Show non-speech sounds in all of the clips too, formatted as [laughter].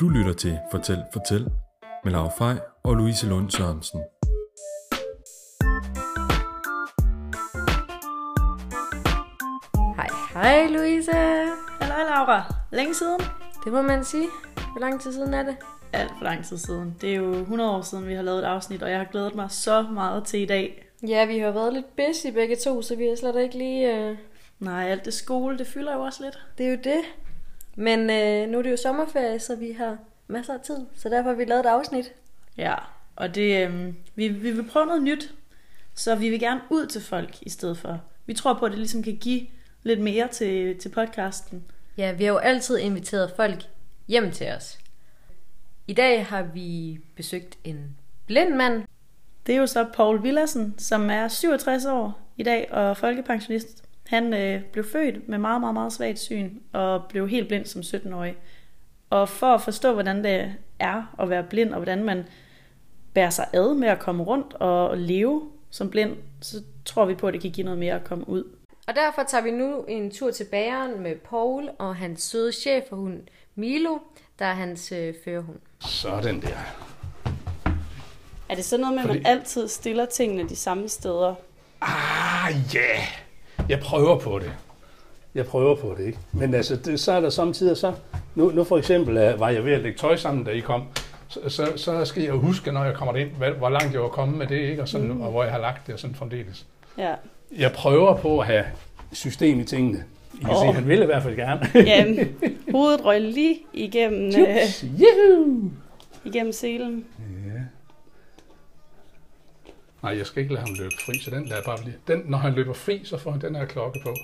Du lytter til Fortæl Fortæl med Laura Frej og Louise Lund Sørensen. Hej, hej Louise. Hej Laura. Længe siden? Det må man sige. Hvor lang tid siden er det? Alt for lang tid siden. Det er jo 100 år siden, vi har lavet et afsnit, og jeg har glædet mig så meget til i dag. Ja, vi har været lidt busy begge to, så vi har slet ikke lige... Uh... Nej, alt det skole, det fylder jo også lidt. Det er jo det. Men uh, nu er det jo sommerferie, så vi har masser af tid. Så derfor har vi lavet et afsnit. Ja, og det, øh, vi, vi vil prøve noget nyt. Så vi vil gerne ud til folk i stedet for. Vi tror på, at det ligesom kan give lidt mere til, til podcasten. Ja, vi har jo altid inviteret folk hjem til os. I dag har vi besøgt en blind mand. Det er jo så Paul Villersen, som er 67 år i dag og folkepensionist. Han øh, blev født med meget, meget, meget svagt syn og blev helt blind som 17-årig. Og for at forstå, hvordan det er at være blind, og hvordan man bærer sig ad med at komme rundt og leve som blind, så tror vi på, at det kan give noget mere at komme ud. Og derfor tager vi nu en tur til bageren med Paul og hans søde chef og hun Milo, der er hans øh, førerhund. Sådan der. Er det sådan noget med, at man Fordi- altid stiller tingene de samme steder? Ah, ja. Yeah. Jeg prøver på det. Jeg prøver på det, ikke? Men altså, det, så er der samtidig så... Nu, nu for eksempel uh, var jeg ved at lægge tøj sammen, da I kom. Så, så, så skal jeg huske, når jeg kommer ind, hvad, hvor langt jeg var kommet med det, ikke? Og, sådan, mm. og hvor jeg har lagt det, og sådan fremdeles. Ja. Jeg prøver på at have system i tingene. I kan oh. Se, han vil i hvert fald gerne. Jamen, hovedet røg lige igennem, øh, igennem selen. Ja. Nej, jeg skal ikke lade ham løbe fri, så den lader jeg bare blive. Den, når han løber fri, så får han den her klokke på.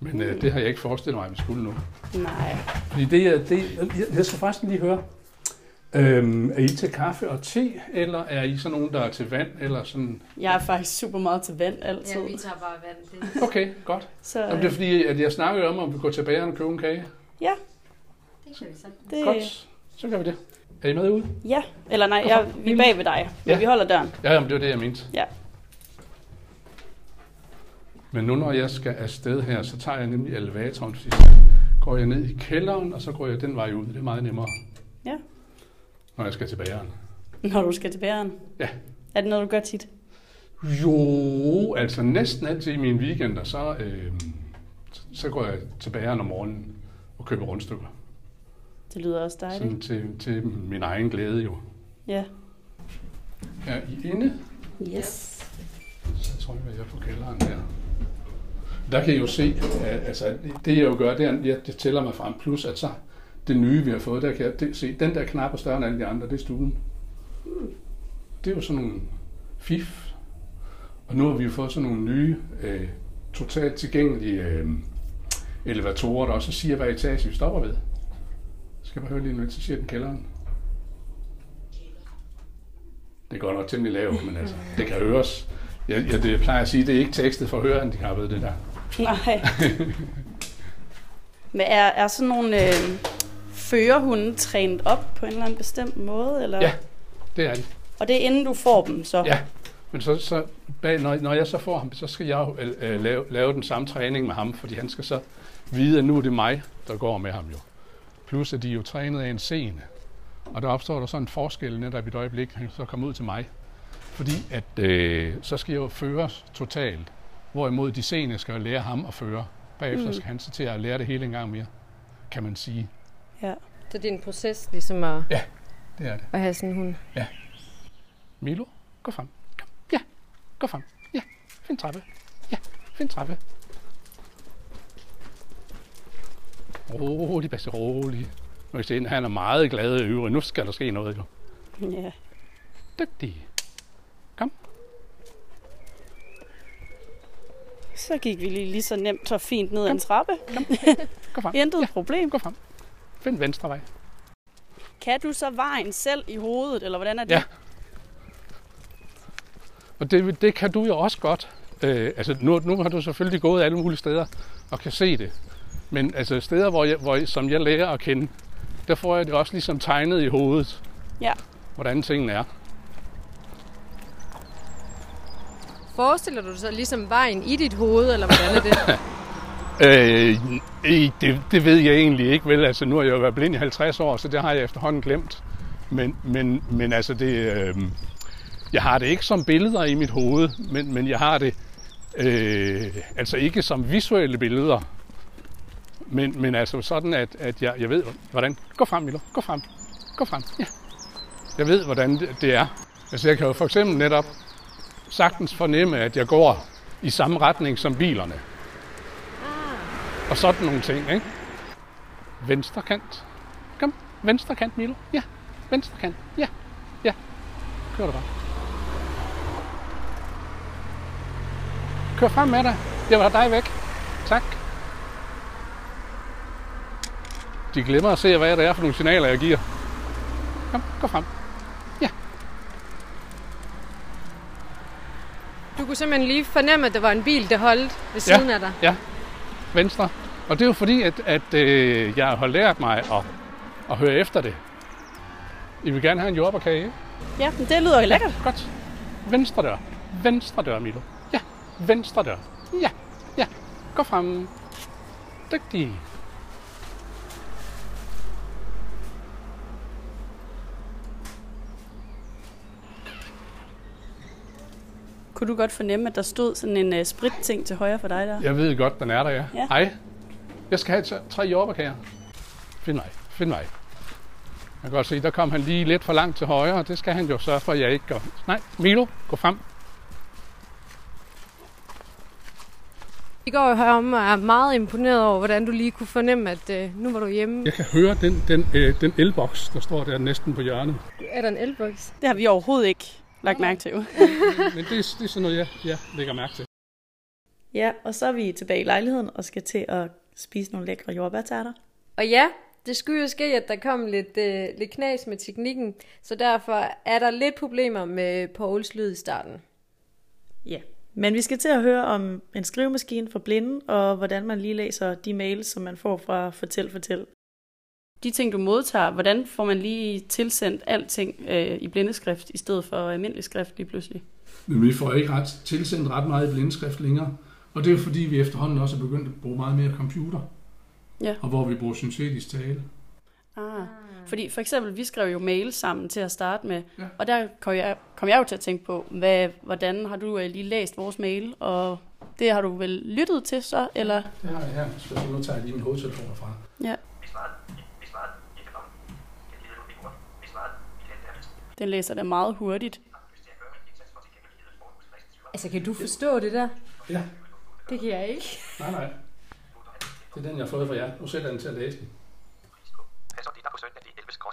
Men øh, det har jeg ikke forestillet mig, at vi skulle nu. Nej. Fordi det, er- det, jeg, jeg skal faktisk lige høre. Øhm, er I til kaffe og te, eller er I sådan nogen, der er til vand, eller sådan? Jeg er faktisk super meget til vand altid. tager bare vand. Det, Okay, godt. Så Jamen, det er fordi, at jeg snakker jo om, om vi går til bageren og køber en kage. ja, det kan vi sagtens. det, Godt, så gør vi det. Er I med ude? ja. Eller nej, jeg, vi er bag ved dig, men Ja. vi holder døren. Ja, jamen, det var det, jeg mente. Ja. Men nu når jeg skal afsted her, så tager jeg nemlig elevatoren, fordi så går jeg ned i kælderen, og så går jeg den vej ud. Det er meget nemmere, Ja. når jeg skal til bageren. Når du skal til bæren. Ja. Er det noget, du gør tit? Jo, altså næsten altid i mine weekender, så, øh, så går jeg til bageren om morgenen og køber rundstykker. Det lyder også dejligt. Sådan til, til min egen glæde jo. Ja. Er I inde? Yes. Så tror jeg, jeg er på kælderen her. Der kan I jo se, at altså, det jeg jo gør, det er, at jeg- det tæller mig frem. Plus at så det nye, vi har fået, der kan jeg det, se, den der knap er større end alle de andre, det er stuen. Det er jo sådan nogle fif. Og nu har vi jo fået sådan nogle nye, øh, totalt tilgængelige øh, elevatorer, der også siger, hvad etage vi stopper ved. Skal bare høre lige nu, så siger den kælderen. Det går nok temmelig lavt, men altså, det kan høres. Jeg, jeg, det, jeg plejer at sige, det er ikke tekstet for hørehandicappede, det der. Nej. Men er, er sådan nogle øh, førerhunde trænet op på en eller anden bestemt måde? Eller? Ja. Det er det. Og det er inden du får dem, så? Ja. Men så, så bag, når, når jeg så får ham, så skal jeg øh, lave, lave den samme træning med ham, fordi han skal så vide, at nu er det mig, der går med ham jo. Plus at de er jo trænet af en scene. Og der opstår der sådan en forskel netop i et øjeblik, han så kommer ud til mig. Fordi at øh, så skal jeg jo føres totalt, hvorimod de scene skal lære ham at føre. Bagefter Mm. skal han så til at lære det hele en gang mere, kan man sige. ja. Så det er en proces ligesom at, Det er det. at have sådan en hund. Milo, gå frem. Kom. Ja, gå frem. Ja, find trappe. Ja, find trappe. Rolig, Basse, rolig. Nu kan se, han er meget glad i øvrigt. Nu skal der ske noget, jo. ja. Dygtig. Kom. Så gik vi lige, lige så nemt og fint ned ad en trappe. Gå frem. [laughs] Intet Ja, problem. gå frem. Find venstre vej. Kan du så vejen selv i hovedet, eller hvordan er det? Ja. Og det, det kan du jo også godt. Øh, altså, nu, nu har du selvfølgelig gået alle mulige steder og kan se det. Men altså, steder, hvor jeg, hvor, som jeg lærer at kende, der får jeg det også ligesom tegnet i hovedet. Ja. Hvordan tingene er. Forestiller du dig så ligesom vejen i dit hoved, eller hvordan er det? [laughs] Øh, det, det ved jeg egentlig ikke, vel? Altså, nu har jeg jo været blind i 50 år, så det har jeg efterhånden glemt. Men, men, men altså, det, øh, jeg har det ikke som billeder i mit hoved, men, men jeg har det øh, altså ikke som visuelle billeder. Men, men altså sådan, at, at jeg, jeg ved, hvordan... Gå frem, Milo. Gå frem. Gå frem. Ja. Jeg ved, hvordan det, det er. Altså, jeg kan jo for eksempel netop sagtens fornemme, at jeg går i samme retning som bilerne. Og sådan nogle ting, ikke? Venstre kant. Kom, venstre kant, Milo. Ja, venstre kant. Ja, ja. Kør du bare. Kør frem med dig. Jeg var dig væk. Tak. De glemmer at se, hvad det er for nogle signaler, jeg giver. Kom, gå frem. Ja. Du kunne simpelthen lige fornemme, at der var en bil, der holdt ved Ja. siden af dig. Ja, venstre. Og det er jo fordi, at, at øh, jeg har lært mig at, at høre efter det. I vil gerne have en jordbærkage, ikke? Ja, men det lyder jo lækkert. Godt. Venstre dør. Venstre dør, Milo. Ja, venstre dør. Ja, ja. Gå frem. Dygtig. Kunne du godt fornemme, at der stod sådan en uh, spritting til højre for dig der? Jeg ved godt, den er der, ja. Ja. Hej. Jeg skal have tre- tre jordbærkager. Find mig. Find mig. Jeg kan godt se, der kom han lige lidt for langt til højre, og det skal han jo sørge for, at jeg ikke gør. Nej, Milo, gå frem. I går herom og er meget imponeret over, hvordan du lige kunne fornemme, at øh, nu var du hjemme. Jeg kan høre den, den, øh, den elboks, der står der næsten på hjørnet. Er der en elboks? Det har vi overhovedet ikke lagt mærke til. [laughs] Men det, er- det er sådan noget, jeg, jeg lægger mærke til. Ja, og så er vi tilbage i lejligheden og skal til at spise nogle lækre jordbærtærter. Og ja, det skulle jo ske, at der kom lidt, øh, lidt knas med teknikken, så derfor er der lidt problemer med Pauls lyd i starten. Ja, men vi skal til at høre om en skrivemaskine for blinde, og hvordan man lige læser de mails, som man får fra Fortæl Fortæl. De ting, du modtager, hvordan får man lige tilsendt alting øh, i blindeskrift, i stedet for almindelig skrift lige pludselig? Men vi får ikke ret, tilsendt ret meget i blindskrift længere. Og det er jo fordi, vi efterhånden også er begyndt at bruge meget mere computer. Ja. Og hvor vi bruger syntetisk tale. Ah. Fordi for eksempel, vi skrev jo mail sammen til at starte med, Ja. og der kom jeg, kom jeg jo til at tænke på, hvad, hvordan har du øh, lige læst vores mail, og det har du vel lyttet til så, eller? Det har jeg her. Så nu tager jeg lige min hovedtelefon fra. Ja. Den læser det meget hurtigt. Altså, kan du forstå det der? Ja, Det kan jeg ikke. [laughs] nej, nej. Det er den, jeg har fået fra jer. Nu sætter jeg den til at læse den. Passer det der på søndag det 11 kl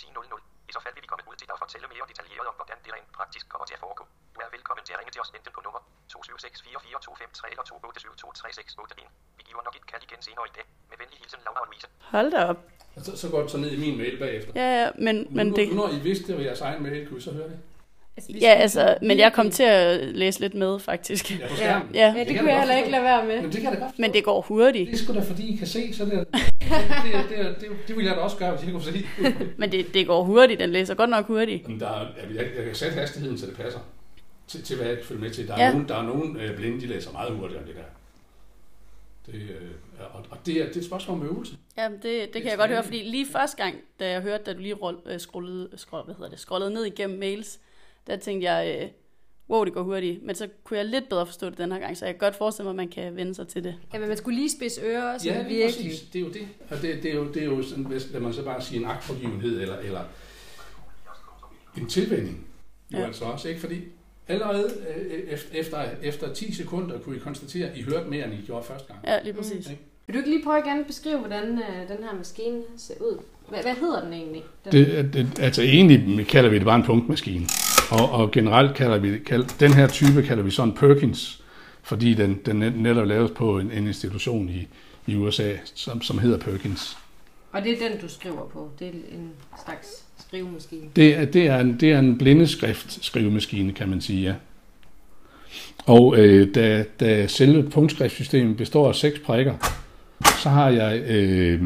10.00. I så fald vil vi komme ud til dig og fortælle mere detaljeret om, hvordan det rent praktisk kommer til at foregå. Du er velkommen til at ringe til os enten på nummer 276442553 eller 287236181. Vi giver nok et kald igen senere i dag. Med venlig hilsen, Laura og Louise. Hold da op. Og så, så går det så ned i min mail bagefter. Ja, ja, men, men nu, det... nu, når I vidste, det var jeres egen mail, kunne I så høre det? Altså, Ja, altså, men jeg kom til at læse lidt med, faktisk. Ja, Ja. Ja, Ja, det, kan kunne jeg jeg heller ikke lade være med. Men det kan jeg da godt men det går hurtigt. Det er sgu da fordi, I kan se, så det, [laughs] det, det, det, det, det ville jeg da også gøre, hvis jeg kunne se. Men det, det går hurtigt, den læser godt nok hurtigt. Men der, er- jeg, jeg kan sætte hastigheden, så det passer til, til hvad jeg kan følge med til. Der er Ja. nogen, der er nogen øh, blinde, de læser meget hurtigere end det der. Det, øh, og, og det, er, det er et spørgsmål om øvelse. Ja, det, det kan jeg godt høre, fordi lige første gang, da jeg hørte, da du lige roll, øh, scrollede, scroll, hvad hedder det, scrollede ned igennem mails, der tænkte jeg, øh, wow, det går hurtigt. Men så kunne jeg lidt bedre forstå det den her gang, så jeg kan godt forestille mig, at man kan vende sig til det. Ja, men man skulle lige spidse ører også, Ja, ja, det er virkelig. præcis. Det er jo det. Og det, det, er, jo, det er jo sådan, hvis lad man så bare sige en agtforgivenhed, eller, eller en tilvænning. Jo Ja. altså også, ikke? Fordi allerede øh, ef- efter, efter 10 sekunder kunne I konstatere, at I hørte mere, end I gjorde første gang. Ja, lige præcis. Mm. Vil du ikke lige prøve igen at beskrive, hvordan øh, den her maskine ser ud? Hvad, hvad hedder den egentlig? Den, Det, det, altså egentlig kalder vi det bare en punktmaskine. Og, og generelt kalder vi kalder, den her type kalder vi sådan Perkins, fordi den, den net- netop laves på en, en institution i, i USA, som, som hedder Perkins. Og det er den, du skriver på. Det er en slags skrivemaskine. Det er, det er, en, det er en blindeskrift skrivemaskine, kan man sige, ja. Og øh, da, da selve punktskriftsystemet består af seks prikker, så har jeg øh,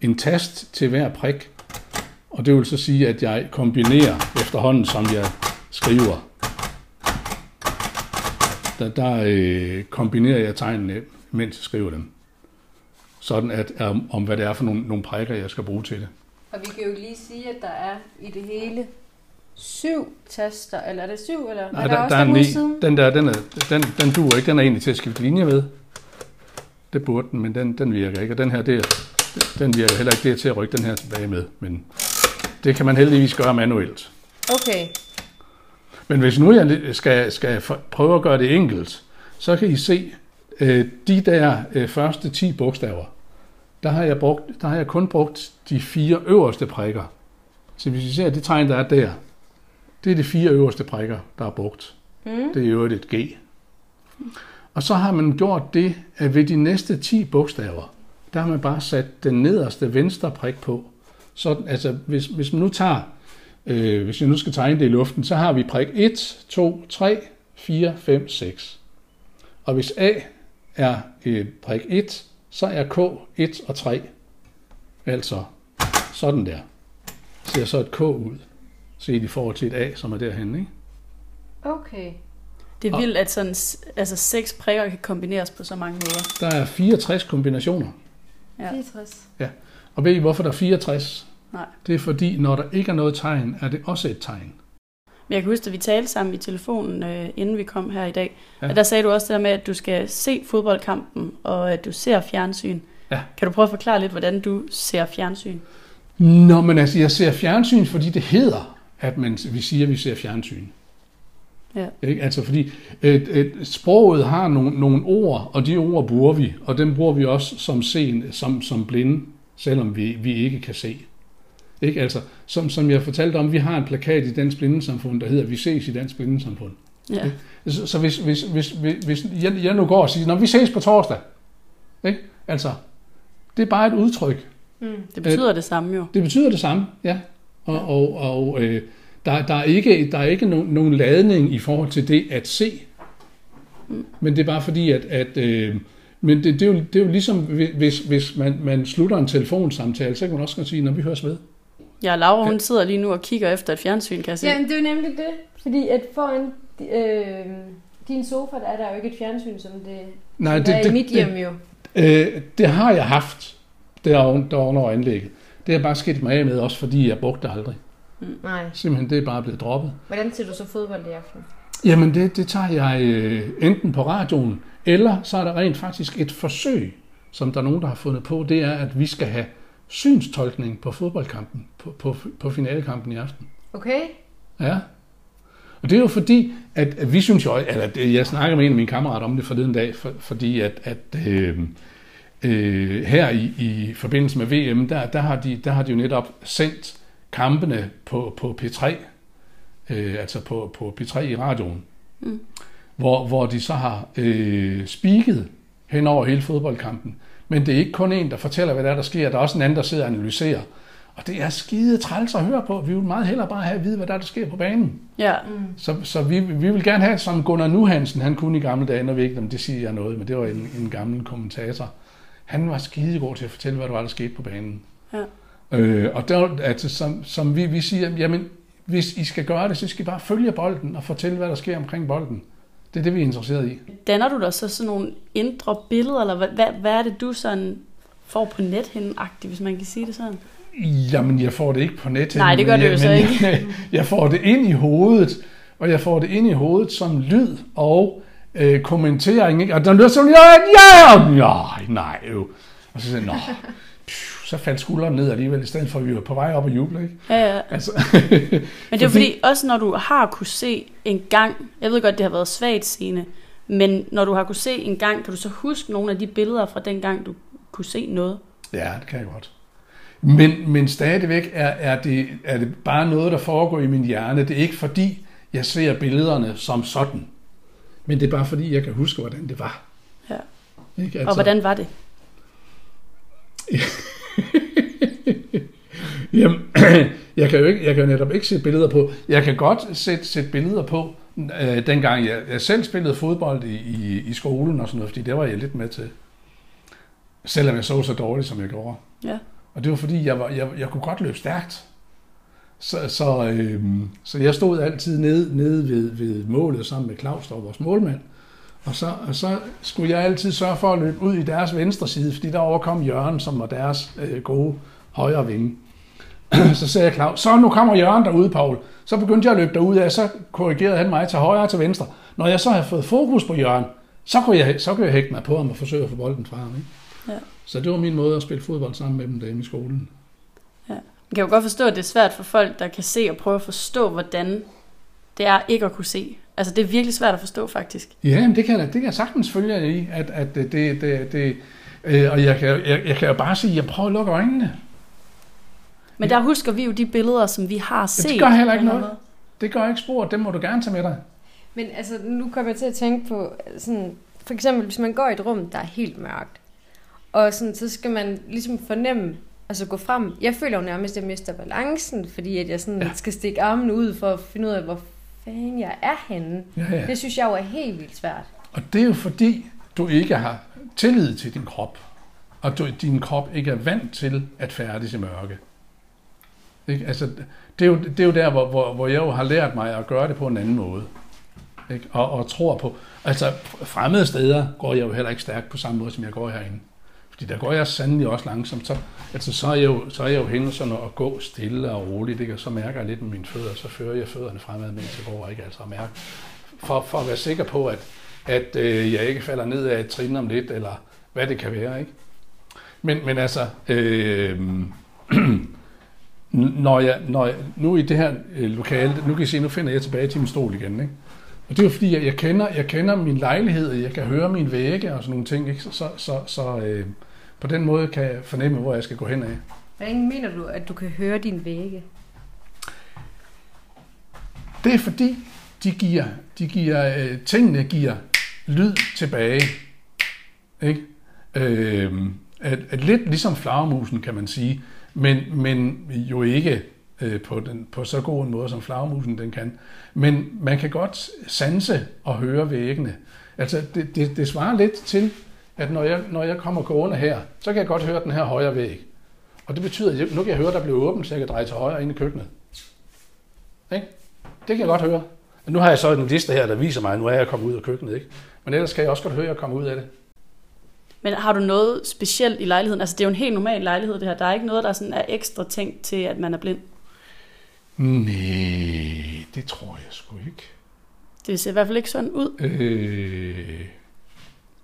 en tast til hver prik. Og det vil så sige, at jeg kombinerer efterhånden, som jeg skriver. Der, der øh, kombinerer jeg tegnene mens jeg skriver dem. Sådan at, om, om hvad det er for nogle, nogle prikker, jeg skal bruge til det. Og vi kan jo lige sige, at der er i det hele syv taster, eller er det syv, eller Nej, er der, der, også der er en siden? Den der, den, er, den, den duer ikke. Den er egentlig til at skifte linje ved. Det burde den, men den, den virker ikke. Og den her, det er, den virker heller ikke. Det er til at rykke den her tilbage med. Men det kan man heldigvis gøre manuelt. Okay, Men hvis nu jeg skal, skal prøve at gøre det enkelt, så kan I se øh, de der øh, første 10 bogstaver. Der har, jeg brugt, der har jeg kun brugt de fire øverste prikker. Så hvis I ser det tegn, der er der, det er de fire øverste prikker, der er brugt. Mm. Det er i øvrigt et G. Og så har man gjort det, at ved de næste 10 bogstaver, der har man bare sat den nederste venstre prik på. Så, altså, hvis, hvis man nu tager, øh, hvis jeg nu skal tegne det i luften, så har vi prik 1, 2, 3, 4, 5, 6. Og hvis A er øh, prik 1, så er K 1 og 3. Altså sådan der. Ser så et K ud. Set i forhold til et A, som er derhen, ikke? okay. Det er Og- vildt, at sådan, altså, seks prikker kan kombineres på så mange måder. Der er 64 kombinationer. Ja. 64. Og ved I, hvorfor der er 64? Nej. Det er fordi, når der ikke er noget tegn, er det også et tegn. Men jeg kan huske, at vi talte sammen i telefonen, øh, inden vi kom her i dag. Ja. Og der sagde du også det der med, at du skal se fodboldkampen, og at du ser fjernsyn. Ja. Kan du prøve at forklare lidt, hvordan du ser fjernsyn? Nå, men altså, jeg ser fjernsyn, fordi det hedder, at man, vi siger, at vi ser fjernsyn. Ja. Ikke? Altså, fordi et, et, sproget har nogle, nogle ord, og de ord bruger vi, og dem bruger vi også som, sen, som, som blinde, selvom vi, vi ikke kan se. Ikke? Altså, som, som jeg fortalte om, vi har en plakat i Dansk Blindesamfund, der hedder, vi ses i Dansk Blindesamfund. Ja. Så, så hvis, hvis, hvis, hvis, hvis jeg, jeg nu går og siger, når vi ses på torsdag, ikke? Altså, det er bare et udtryk. Mm. Det betyder det samme jo. Det betyder det samme, ja. Og, og, og øh, der, der er ikke, der er ikke nogen, nogen ladning i forhold til det at se. Men det er bare fordi, at... at øh, men det, det, er jo, det er jo ligesom, hvis, hvis man, man slutter en telefonsamtale, så kan man også godt sige, når vi høres ved. Ja, Laura, hun sidder lige nu og kigger efter et fjernsyn, kan jeg se. Ja, men det er jo nemlig det. Fordi at foran øh, din sofa, der er der jo ikke et fjernsyn, som det, Nej, som der er i mit hjem jo. Det, øh, det har jeg haft derovre, derovre over anlægget. Det har bare skidt mig af med, også fordi jeg brugte det aldrig. Nej. Simpelthen, det er bare blevet droppet. Hvordan ser du så fodbold i aften? Jamen, det, det tager jeg øh, enten på radioen, eller så er der rent faktisk et forsøg, som der er nogen, der har fundet på, det er, at vi skal have synstolkning på fodboldkampen, på, på, på finalekampen i aften. Okay. Ja. Og det er jo fordi, at, at vi synes jo, eller jeg snakker med en af mine kammerater om det forleden dag, for, fordi at, at øh, øh, her i, i forbindelse med VM, der, der, har de, der har de jo netop sendt kampene på, på P3, øh, altså på, på P3 i radioen, Mm. hvor, hvor de så har øh, spiket hen over hele fodboldkampen. Men det er ikke kun en, der fortæller, hvad der er, der sker. Der er også en anden, der sidder og analyserer. Og det er skide træls at høre på. Vi vil meget hellere bare have at vide, hvad der, er, der sker på banen. Ja, Mm. Så, så vi, vi vil gerne have, som Gunnar Nuhansen, han kunne i gamle dage, når vi ikke, om det siger jeg noget, men det var en, en gammel kommentator. Han var skide god til at fortælle, hvad der var, der skete på banen. Ja. Øh, og der, altså, som, som vi, vi siger, jamen, hvis I skal gøre det, så skal I bare følge bolden og fortælle, hvad der sker omkring bolden. Det er det, vi er interesseret i. danner du dig så sådan nogle indre billeder, eller hvad, hvad, hvad er det, du sådan får på nethinden-agtigt, hvis man kan sige det sådan? Jamen, jeg får det ikke på nettet. Nej, det gør det jo så ikke. Jeg, [laughs] jeg får det ind i hovedet, og jeg får det ind i hovedet som lyd og øh, kommentering. Ikke? Og der lyder sådan, ja, ja, ja, nej, jo. Og så siger jeg, nå, så faldt skulderen ned alligevel, i stedet for at vi var på vej op og juble. Ikke? Ja, ja. Altså, Men det er [laughs] Fordi- også når du har kunne se en gang, jeg ved godt, det har været svagt scene, men når du har kunne se en gang, kan du så huske nogle af de billeder fra den gang, du kunne se noget? Ja, det kan jeg godt. Men, men stadigvæk er, er, det, er det bare noget, der foregår i min hjerne. Det er ikke fordi, jeg ser billederne som sådan. Men det er bare fordi, jeg kan huske, hvordan det var. Ja. Ikke? Altså... Og hvordan var det? [laughs] [laughs] Jamen, [clears throat] jeg kan jo ikke, jeg kan jo netop ikke sætte billeder på. Jeg kan godt sætte, sætte billeder på, øh, dengang jeg, jeg selv spillede fodbold i, i, i skolen og sådan noget, fordi det var jeg lidt med til. Selvom jeg så så dårligt, som jeg gjorde. Ja. Og det var fordi, jeg, var, jeg, jeg kunne godt løbe stærkt. Så, så, øh, så jeg stod altid nede, nede ved, ved målet sammen med Claus, der var vores målmand. Og så, og så skulle jeg altid sørge for at løbe ud i deres venstre side, fordi der overkom Jørgen, som var deres øh, gode højre vinge. [clears throat] så sagde jeg Claus, så nu kommer Jørgen derude, Paul. Så begyndte jeg at løbe derud af, så korrigerede han mig til højre og til venstre. Når jeg så havde fået fokus på Jørgen, så kunne jeg, så kunne jeg hægte mig på ham og forsøge at få bolden fra ham. Ikke? Ja. Så det var min måde at spille fodbold sammen med dem derinde i skolen. Man kan jo godt forstå, at det er svært for folk, der kan se og prøve at forstå, hvordan det er ikke at kunne se. Altså, det er virkelig svært at forstå, faktisk. Ja, men det kan, jeg- det kan jeg sagtens følge i, at, at det, det, det, det øh, og jeg kan, jeg, jeg kan jo bare sige, at jeg prøver at lukke øjnene. Men der husker vi jo de billeder, som vi har set. gør heller ikke en noget. Det gør ikke spor, dem må du gerne tage med dig. Men altså, nu kommer jeg til at tænke på, sådan, for eksempel, hvis man går i et rum, der er helt mørkt, og sådan, så skal man ligesom fornemme, altså gå frem. Jeg føler jo nærmest, at jeg mister balancen, fordi at jeg sådan Ja. ja. skal stikke armen ud for at finde ud af, hvor fanden jeg er henne. Ja, ja. Det synes jeg jo er helt vildt svært. Og det er jo fordi, du ikke har tillid til din krop, og du, din krop ikke er vant til at færdes i mørke. Ikke? Altså, det, er jo, det er jo der, hvor, hvor, hvor jeg jo har lært mig at gøre det på en anden måde. Ikke? Og, og tror på, altså fremmede steder går jeg jo heller ikke stærkt på samme måde, som jeg går herinde. Fordi der går jeg sandelig også langsomt. Så, altså, så, er jeg jo, så er jeg jo henne sådan at gå stille og roligt, ikke? og så mærker jeg lidt med mine fødder, så fører jeg fødderne fremad, mens jeg går, ikke? Altså at mærke, for, for at være sikker på, at, at øh, jeg ikke falder ned af et trin om lidt, eller hvad det kan være. Ikke? Men, men altså, øh, [clears throat] når jeg, når jeg, nu i det her øh, lokale, nu kan I se, nu finder jeg tilbage til min stol igen. Ikke? Og det er jo fordi, jeg, jeg, kender, jeg kender min lejlighed, og jeg kan høre mine vægge og sådan nogle ting. Ikke? Så, så, så, så øh, på den måde kan jeg fornemme, hvor jeg skal gå hen af. Hvordan mener du, at du kan høre din vægge? Det er fordi, de giver, de giver øh, tingene giver lyd tilbage. Ikke? Øh, at, at lidt ligesom flagermusen, kan man sige, men, men jo ikke øh, på, den, på så god en måde, som flagermusen den kan. Men man kan godt sanse og høre væggene. Altså, det, det, det svarer lidt til, at når jeg, når jeg kommer gående her, så kan jeg godt høre den her højre væg. Og det betyder, at jeg, nu kan jeg høre, at der bliver åbent, så jeg kan dreje til højre ind i køkkenet. Ikke? Det kan jeg godt høre. Nu har jeg så en liste her, der viser mig, at nu er jeg kommet ud af køkkenet. Ikke? Men ellers kan jeg også godt høre, at jeg kommer ud af det. Men har du noget specielt i lejligheden? Altså, det er jo en helt normal lejlighed, det her. Der er ikke noget, der sådan er ekstra tænkt til, at man er blind. Nej, det tror jeg sgu ikke. Det ser i hvert fald ikke sådan ud. Øh,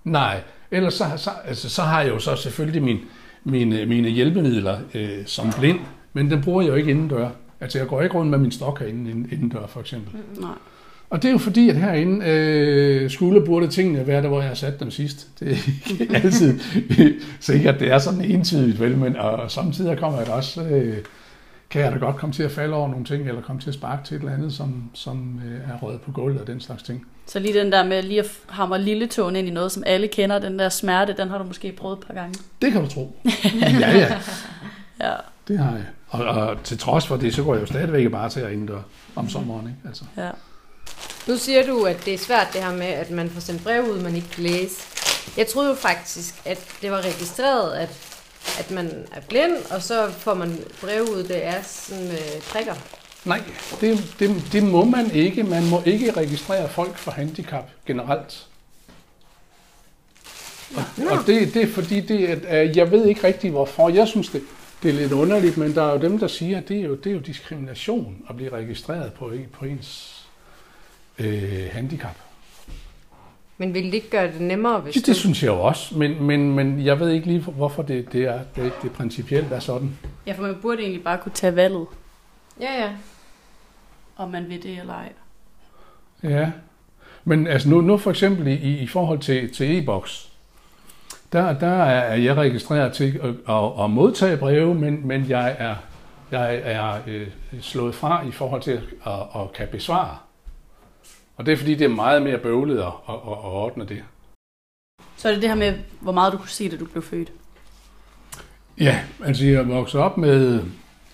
nej, ellers så, så, altså, så har jeg jo så selvfølgelig min, mine, mine hjælpemidler øh, som blind, men den bruger jeg jo ikke indendør. Altså jeg går ikke rundt med min stok herinde inden- indendør for eksempel. Nej. Og det er jo fordi, at herinde øh, skulle burde tingene være der, hvor jeg har sat dem sidst. Det er ikke [laughs] altid sikkert, det er sådan entydigt, vel, men og samtidig kommer jeg da også, øh, kan jeg da godt komme til at falde over nogle ting, eller komme til at sparke til et eller andet, som, som øh, er røget på gulvet og den slags ting. Så lige den der med lige at hamre lille tåen ind i noget, som alle kender, den der smerte, den har du måske prøvet et par gange. Det kan du tro. [laughs] ja, ja, Ja. det har jeg. Og, og til trods for det, så går jeg jo stadigvæk bare til at indendør om sommeren. Ikke? Altså. ja. Nu siger du, at det er svært det her med, at man får sendt brev ud, man ikke kan læse. Jeg troede jo faktisk, at det var registreret, at, at man er blind, og så får man brev ud, det er sådan med prikker. Nej, det, det, det må man ikke. Man må ikke registrere folk for handicap generelt. Og, og det, det er fordi, det, at, jeg ved ikke rigtig hvorfor. Jeg synes, det, det er lidt underligt, men der er jo dem, der siger, at det er jo, det er jo diskrimination at blive registreret på, på ens øh, handicap. Men vil det ikke gøre det nemmere, hvis Det, det synes jeg jo også, men, men, men jeg ved ikke lige, hvorfor det, det, er, det, det principielt er sådan. ja, for man burde egentlig bare kunne tage valget, Ja, ja. om man vil det eller ej. Ja, men altså nu, nu for eksempel i, i forhold til, til e-boks, der, der er jeg registreret til at, at, at modtage breve, men, men jeg er, jeg er øh, slået fra i forhold til at, at, at kan besvare. Og det er fordi, det er meget mere bøvlet at, at, at, at ordne det. Så er det det her med, hvor meget du kunne se, da du blev født. Ja, altså jeg vokset op med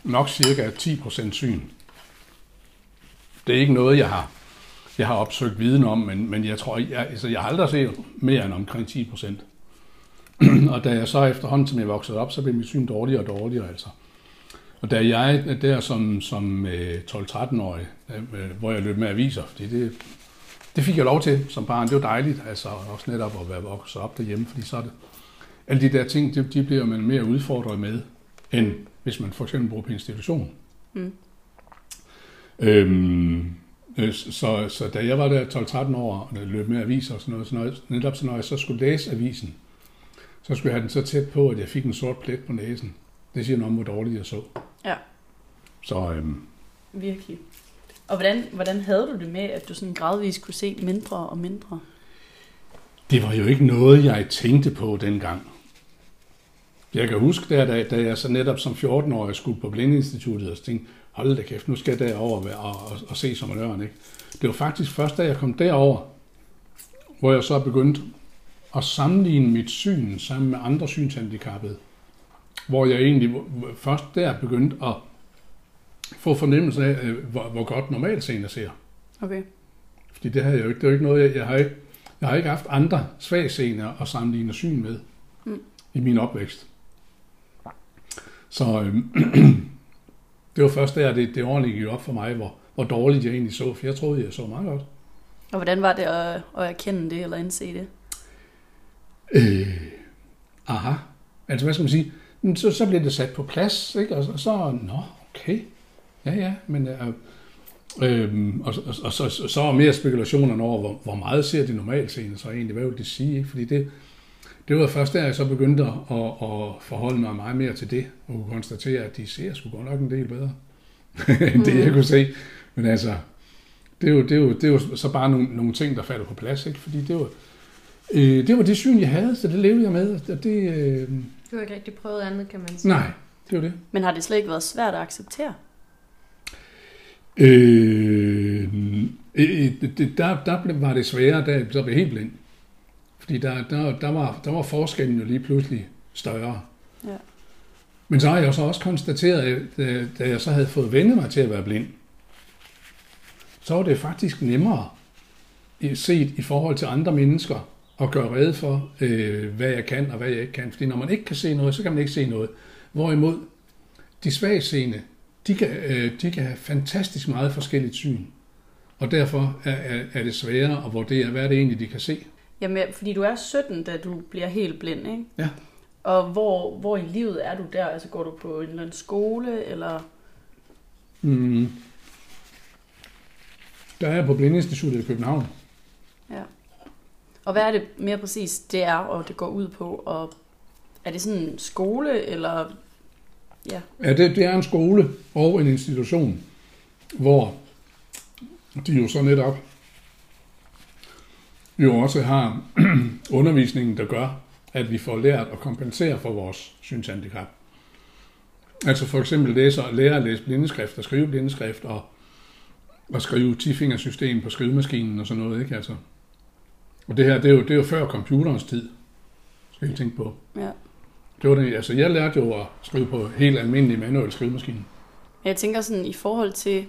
nok cirka 10% syn. Det er ikke noget, jeg har, jeg har opsøgt viden om, men, men jeg tror, jeg, altså jeg har aldrig set mere end omkring 10%. [clears throat] og da jeg så efterhånden, som jeg voksede op, så blev mit syn dårligere og dårligere altså. Og da jeg der som, som øh, 12-13-årig, øh, hvor jeg løb med aviser, fordi det det fik jeg lov til som barn. Det var dejligt, altså også netop at være vokset op derhjemme, fordi så er det, alle de der ting, de, de bliver man mere udfordret med, end hvis man for eksempel bor på institution. Mm. Øhm, øh, så, så da jeg var der 12-13 år og løb med aviser og sådan noget, så når, jeg- netop så når jeg så skulle læse avisen, så skulle jeg have den så tæt på, at jeg fik en sort plet på næsen. Det siger noget om, hvor dårligt jeg så. Ja. Så øhm, Virkelig. Og hvordan, hvordan havde du det med, at du sådan gradvist kunne se mindre og mindre? det var jo ikke noget, jeg tænkte på dengang. Jeg kan huske, der, da, da jeg så netop som 14-årig skulle på Blindeinstituttet og tænkte, hold da kæft, nu skal jeg derover og, og, og, og se som en. Ikke? Det var faktisk først, da jeg kom derover, hvor jeg så begyndte at sammenligne mit syn sammen med andre synshandicappede. Hvor jeg egentlig først der begyndte at få fornemmelse af, øh, hvor, hvor godt normalseende ser. Okay. Fordi det har jeg jo ikke. Det er jo ikke noget, jeg, jeg har ikke, jeg har ikke haft andre svagseende at sammenligne syn med Mm. i min opvækst. Så øhm, [clears throat] det var først der, det, det ordentligt gik op for mig, hvor, hvor dårligt jeg egentlig så, for jeg troede, jeg så meget godt. Og hvordan var det at, at erkende det, eller indse det? Øh, aha. Altså, hvad skal man sige? Men Så, så blev det sat på plads, ikke? Og, så- og så, nå, okay. Ja, ja, men... Øh, Øhm, og, og, og så, så, var mere spekulationerne over, hvor, hvor meget ser de normalt seende så egentlig, hvad vil det sige? Ikke? Fordi det, det var først der, jeg så begyndte at, at, at forholde mig meget mere til det, og kunne konstatere, at de ser sgu godt nok en del bedre, [laughs] end det jeg kunne se. Men altså, det er jo, det er jo, det er jo så bare nogle, nogle ting, der falder på plads, ikke? fordi det var, øh, det var det syn, jeg havde, så det levede jeg med. Og det, øh, Du har ikke rigtig prøvet andet, kan man sige. nej, det var det. Men har det slet ikke været svært at acceptere? Øh, øh, det, der, der blev- var det sværere, da jeg blev helt blind. Fordi der, der, der, var, der var forskellen jo lige pludselig større. Ja. Men så har jeg jo så også konstateret, at da, da jeg så havde fået vendt mig til at være blind, så var det faktisk nemmere i- set i forhold til andre mennesker at gøre rede for, øh, hvad jeg kan og hvad jeg ikke kan. Fordi når man ikke kan se noget, så kan man ikke se noget. Hvorimod de svagseende, de kan, øh, de kan have fantastisk meget forskelligt syn. Og derfor er, er, er det sværere at vurdere, hvad er det egentlig, de kan se. Jamen, fordi du er 17, da du bliver helt blind, ikke? Ja. Og hvor, hvor i livet er du der? Altså går du på en eller anden skole, eller... Mm. Der er jeg på Blindeinstituttet i København. Ja. Og hvad er det mere præcis, det er, og det går ud på? Og er det sådan en skole, eller... Ja. Ja, det, det er en skole og en institution, hvor de jo så netop jo også har [clears throat] undervisningen, der gør, at vi får lært at kompensere for vores synshandicap. Altså for eksempel læser, lærer at læse blindeskrift og skrive blindeskrift og, og skrive tifingersystem på skrivemaskinen og sådan noget, ikke? Altså. Og det her, det er jo, det er jo før computerens tid, skal I tænke på. ja. Det var det, altså jeg lærte jo at skrive på helt almindelig manuel skrivemaskine. Jeg tænker sådan i forhold til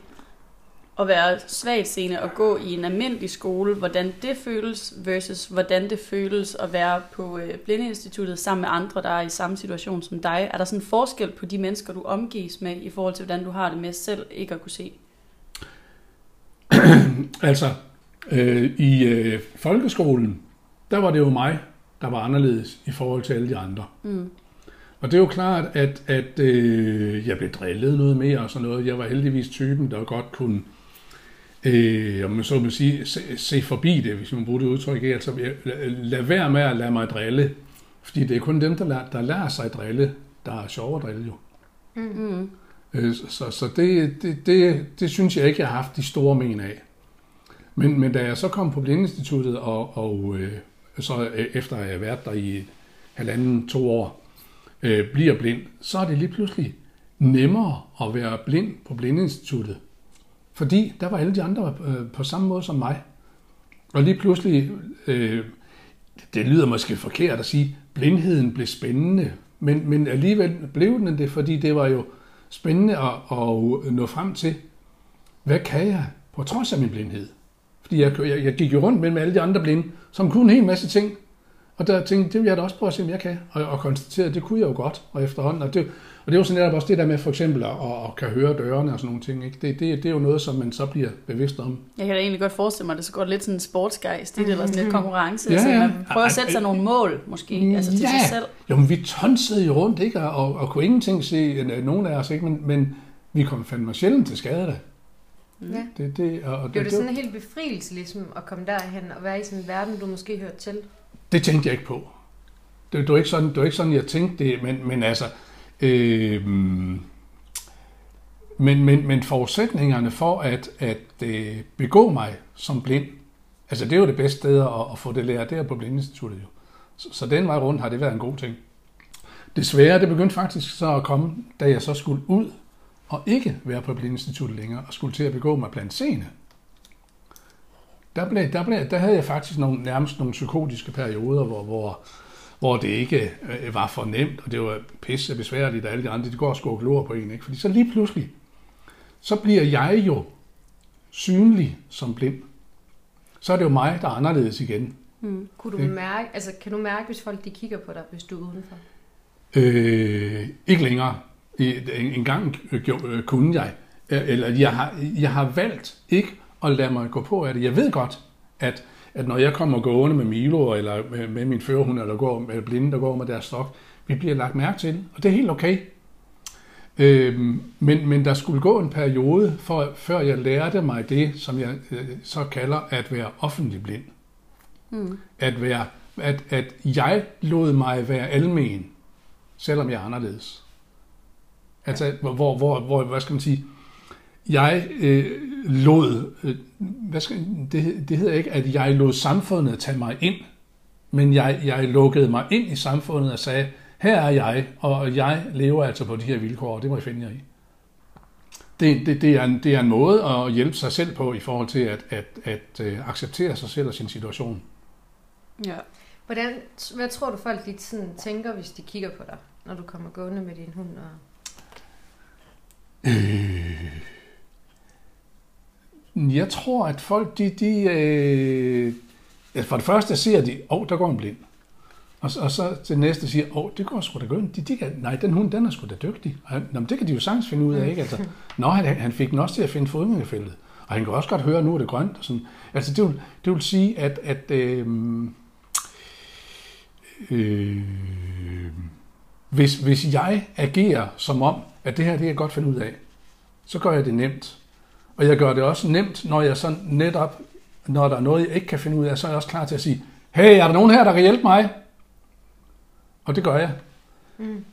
at være svagtseende og gå i en almindelig skole, hvordan det føles versus hvordan det føles at være på øh, Blindeinstituttet sammen med andre, der er i samme situation som dig. Er der sådan en forskel på de mennesker, du omgives med i forhold til, hvordan du har det med selv ikke at kunne se? [clears throat] Altså, øh, i øh, folkeskolen, der var det jo mig, der var anderledes i forhold til alle de andre. Mm. Og det er jo klart, at, at øh, jeg blev drillet noget mere og sådan noget. Jeg var heldigvis typen, der godt kunne, øh, om man så må sige, se, se forbi det, hvis man bruger det udtryk. Altså, lad, lad være med at lade mig drille. Fordi det er kun dem, der lærer, der lærer sig at drille, der er sjovere at drille jo. Mm. Øh, Så, så det, det, det, det synes jeg ikke, jeg har haft de store men af. Men, men da jeg så kom på Blindinstituttet, og, og øh, så øh, efter at jeg har været der i halvanden, to år, øh, bliver blind, så er det lige pludselig nemmere at være blind på Blindinstituttet. Fordi der var alle de andre øh, på samme måde som mig. Og lige pludselig, øh, det lyder måske forkert at sige, blindheden blev spændende, men, men alligevel blev den det, fordi det var jo spændende at, at nå frem til, hvad kan jeg på trods af min blindhed? Fordi jeg, jeg, jeg gik jo rundt mellem alle de andre blinde, som kunne en hel masse ting. Og der tænkte det vil jeg da også prøve at se, om jeg kan. Og, og konstaterede, at det kunne jeg jo godt, og efterhånden. Og det, og det var sådan netop også det der med for eksempel at, at, kan høre dørene og sådan nogle ting. Ikke? Det, det, det er jo noget, som man så bliver bevidst om. Jeg kan da egentlig godt forestille mig, at det så går lidt sådan en sportsgejst det, eller sådan lidt konkurrence. Ja, Ja, ja. ja. Man prøver at sætte sig nogle mål, måske, altså til sig selv. Jo, men vi tonsede jo rundt, ikke? Og, og kunne ingenting se, øh, nogen af os, ikke? Men, men vi kom fandme sjældent til skade da. Ja. Det, det, og, og Blev det sådan en helt befrielse ligesom at komme derhen og være i sådan en verden, du måske hørte til? Det tænkte jeg ikke på. Det, det, var, ikke sådan, det var ikke sådan, jeg tænkte det, men, men altså... Øh, men, men, men forudsætningerne for at, at øh, begå mig som blind, altså det er jo det bedste sted at, at få det lært, det er på Blindinstituttet jo. Så, så den vej rundt har det været en god ting. Desværre, det begyndte faktisk så at komme, da jeg så skulle ud og ikke være på Blindinstituttet længere, og skulle til at begå mig blandt seende. Der, blev, der, blev, der havde jeg faktisk nogle, nærmest nogle psykotiske perioder, hvor, hvor, hvor det ikke øh, var for nemt, og det var pisse besværligt, og alle de andre, de går og skår glor på en. Ikke? Fordi så lige pludselig, så bliver jeg jo synlig som blind. Så er det jo mig, der er anderledes igen. Mm. Kunne du Ikke? mærke, altså kan du mærke, hvis folk de kigger på dig, hvis du er udenfor? Øh, ikke længere. En, gang øh, øh, kunne jeg. Øh, Eller jeg har, jeg har valgt ikke at lade mig gå på af det. Jeg ved godt, at, at når jeg kommer gående med Milo, eller med, med min førerhund, eller går med blinde, der går med deres stok, vi bliver lagt mærke til. Og det er helt okay. Øhm, men, men der skulle gå en periode, for, før jeg lærte mig det, som jeg øh, så kalder at være offentlig blind. Mm. At, være, at, at jeg lod mig være almen, selvom jeg er anderledes. Altså, hvor, hvor, hvor, hvor hvad skal man sige, jeg øh, lod, øh, hvad skal, det, det hedder ikke, at jeg lod samfundet tage mig ind, men jeg, jeg lukkede mig ind i samfundet og sagde, her er jeg, og jeg lever altså på de her vilkår, og det må I finde jer i. Det, det, det, er en, det er en måde at hjælpe sig selv på i forhold til at, at, at, at acceptere sig selv og sin situation. Ja. Hvordan, hvad tror du folk de sådan tænker, hvis de kigger på dig, når du kommer gående med din hund? Og... Jeg tror, at folk, de, de øh, for det første ser de, åh, oh, der går en blind. Og, så- og så til næste siger, åh, oh, det går sgu da godt. De, de kan, nej, den hund, den er sgu da dygtig. Og han, nå, men det kan de jo sagtens finde ud af, ikke? Altså, [laughs] nå, han, han fik den også til at finde fodgængerfeltet. Og han kan også godt høre, at nu er det grønt. Og sådan. Altså, det vil, det vil sige, at, at øh, øh, hvis, hvis jeg agerer som om, at det her, det kan jeg godt finde ud af, så gør jeg det nemt. Og jeg gør det også nemt, når jeg så netop, når der er noget, jeg ikke kan finde ud af, så er jeg også klar til at sige, hey, er der nogen her, der kan hjælpe mig? Og det gør jeg. Mm.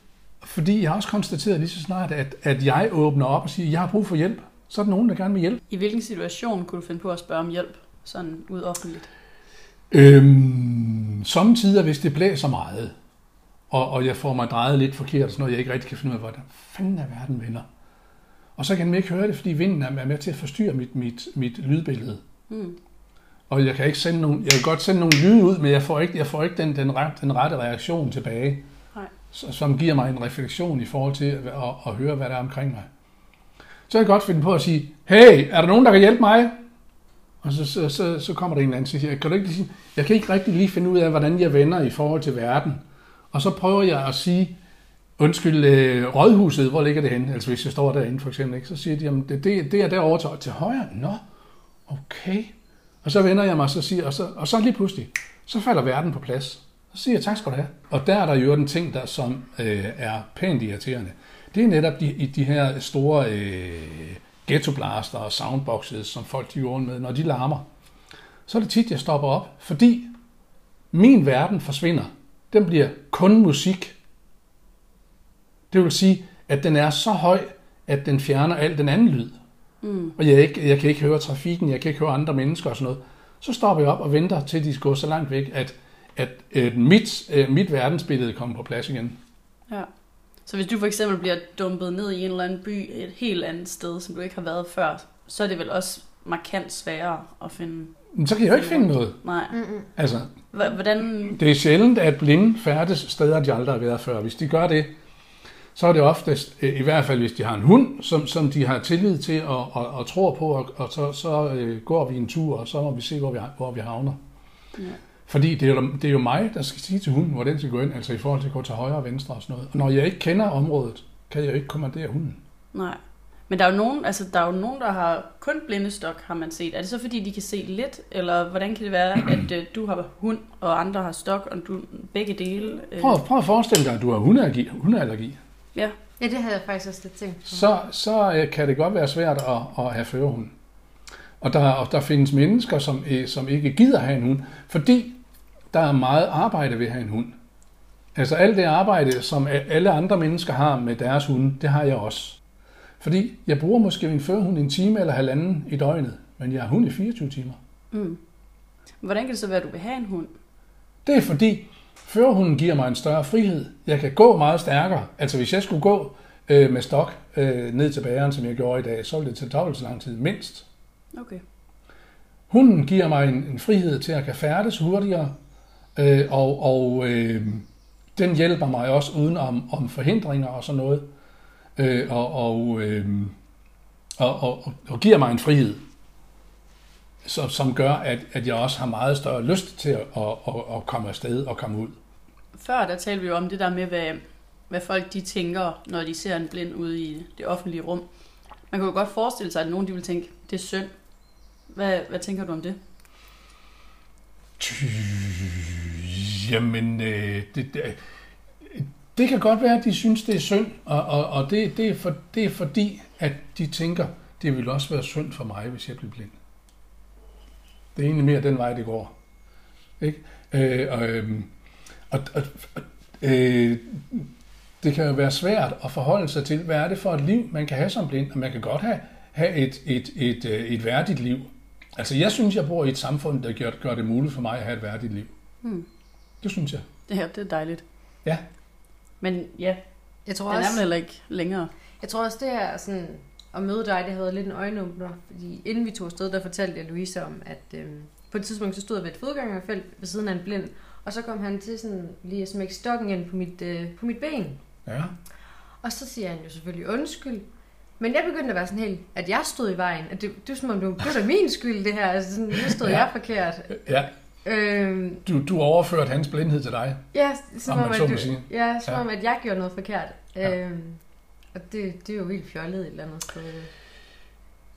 Fordi jeg har også konstateret lige så snart, at, at jeg åbner op og siger, jeg har brug for hjælp, så er der nogen, der gerne vil hjælpe. I hvilken situation kunne du finde på at spørge om hjælp, sådan ud offentligt? Øhm, samtidig, hvis det blæser meget, og, og jeg får mig drejet lidt forkert, sådan noget, jeg ikke rigtig kan finde ud af, hvordan fanden er verden vender. Og så kan man ikke høre det, fordi vinden er med til at forstyrre mit, mit, mit lydbillede. Mm. Og jeg kan ikke sende nogen, jeg kan godt sende nogle lyde ud, men jeg får ikke, jeg får ikke den, den, ret, den rette reaktion tilbage, Nej. som giver mig en refleksion i forhold til at, at, at høre, hvad der er omkring mig. Så kan jeg godt finde på at sige, hey, er der nogen, der kan hjælpe mig? Og så, så, så, så kommer der en eller anden og siger, kan du ikke sige, jeg kan ikke rigtig lige finde ud af, hvordan jeg vender i forhold til verden. Og så prøver jeg at sige, undskyld, øh, rådhuset, hvor ligger det henne? Altså hvis jeg står derinde for eksempel, ikke? så siger de, jamen det, det, det er derovre til, til højre. Nå, okay. Og så vender jeg mig så siger, og så, og så lige pludselig, så falder verden på plads. Så siger jeg, tak skal du have. Og der er der jo en ting, der som øh, er pænt irriterende. Det er netop de, i de her store øh, ghettoblaster og soundboxes, som folk de jorden med, når de larmer. Så er det tit, jeg stopper op, fordi min verden forsvinder. Den bliver kun musik. Det vil sige, at den er så høj, at den fjerner al den anden lyd. Mm. Og jeg, ikke, jeg kan ikke høre trafikken, jeg kan ikke høre andre mennesker og sådan noget. Så stopper jeg op og venter, til de går så langt væk, at, at, at mit, øh, mit verdensbillede kommer på plads igen. Ja. Så hvis du for eksempel bliver dumpet ned i en eller anden by et helt andet sted, som du ikke har været før, så er det vel også markant sværere at finde... Men så kan jeg jo ikke finde noget. Nej. Mm-mm. Altså, Hvordan... det er sjældent, at blinde færdes steder, de aldrig har været før. Hvis de gør det, så er det oftest, øh, i hvert fald hvis de har en hund, som, som de har tillid til og, og, og tror på, og, og så, så øh, går vi en tur, og så må vi se, hvor vi, hvor vi havner. Ja. Fordi det er, jo, det er jo mig, der skal sige til hunden, hvor den skal gå ind, altså i forhold til at gå til højre og venstre og sådan noget. Og når jeg ikke kender området, kan jeg jo ikke kommandere hunden. Nej. Men der er jo nogen, altså der er jo nogen, der har kun blindestok, har man set. Er det så fordi, de kan se lidt, eller hvordan kan det være, at øh, du har hund, og andre har stok, og du begge dele? Øh, Prøv, prøv at forestille dig, at du har hundeallergi, hundeallergi. Ja. Ja, det havde jeg faktisk også lidt tænkt. på. Så, så øh, kan det godt være svært at, at have førerhund. Og der, og der findes mennesker, som, øh, som ikke gider have en hund, fordi der er meget arbejde ved at have en hund. Altså alt det arbejde, som alle andre mennesker har med deres hunde, det har jeg også. Fordi jeg bruger måske min førerhund en time eller halvanden i døgnet, men jeg har hund i 24 timer. Mm. Hvordan kan det så være, at du vil have en hund? Det er fordi, førerhunden giver mig en større frihed. Jeg kan gå meget stærkere. Altså hvis jeg skulle gå øh, med stok øh, ned til bageren, som jeg gjorde i dag, så ville det tage dobbelt så lang tid, mindst. Okay. Hunden giver mig en, en frihed til at kan færdes hurtigere, øh, og, og øh, den hjælper mig også uden om, om forhindringer og sådan noget, øh, og, og, øh, og, og, og giver mig en frihed, som, som gør, at, at jeg også har meget større lyst til at, at, at, at komme afsted og komme ud. Før der talte vi jo om det der med, hvad, hvad folk de tænker, når de ser en blind ude i det offentlige rum. Man kan jo godt forestille sig, at nogen de vil tænke, det er synd. Hvad, hvad tænker du om det? Jamen, øh, det, det, det kan godt være, at de synes, det er synd, og, og, og det, det, er for, det er fordi, at de tænker, det vil også være synd for mig, hvis jeg bliver blind. Det er egentlig mere den vej, det går. Ikke? Øh, og, øhm, og, og, øh, det kan jo være svært at forholde sig til, hvad er det for et liv, man kan have som blind, og man kan godt have, have et, et, et, et, et værdigt liv. Altså, jeg synes, jeg bor i et samfund, der gør, gør det muligt for mig at have et værdigt liv. Hmm. Det synes jeg. Det her, det er dejligt. Ja. Men ja, Jeg tror den er også, vel heller ikke længere. Jeg tror også, det er sådan, at møde dig, det havde været lidt en øjenåbner. Fordi inden vi tog afsted, der fortalte jeg Louise om, at øhm, på et tidspunkt, så stod jeg ved et fodgængerfelt ved siden af en blind. Og så kom han til sådan lige at smække stokken ind på mit, øh, på mit ben. Ja. Og så siger han jo selvfølgelig undskyld. Men jeg begyndte at være sådan helt, at jeg stod i vejen. At det, det var som om, det var, min skyld, det her. Altså, sådan, nu stod Ja. jeg forkert. ja. Øhm, Du, du overførte hans blindhed til dig. ja, som Om at, du, sige. ja, som Ja. om, at jeg gjorde noget forkert. Ja. Øhm, og det, det er jo helt fjollet et eller andet sted.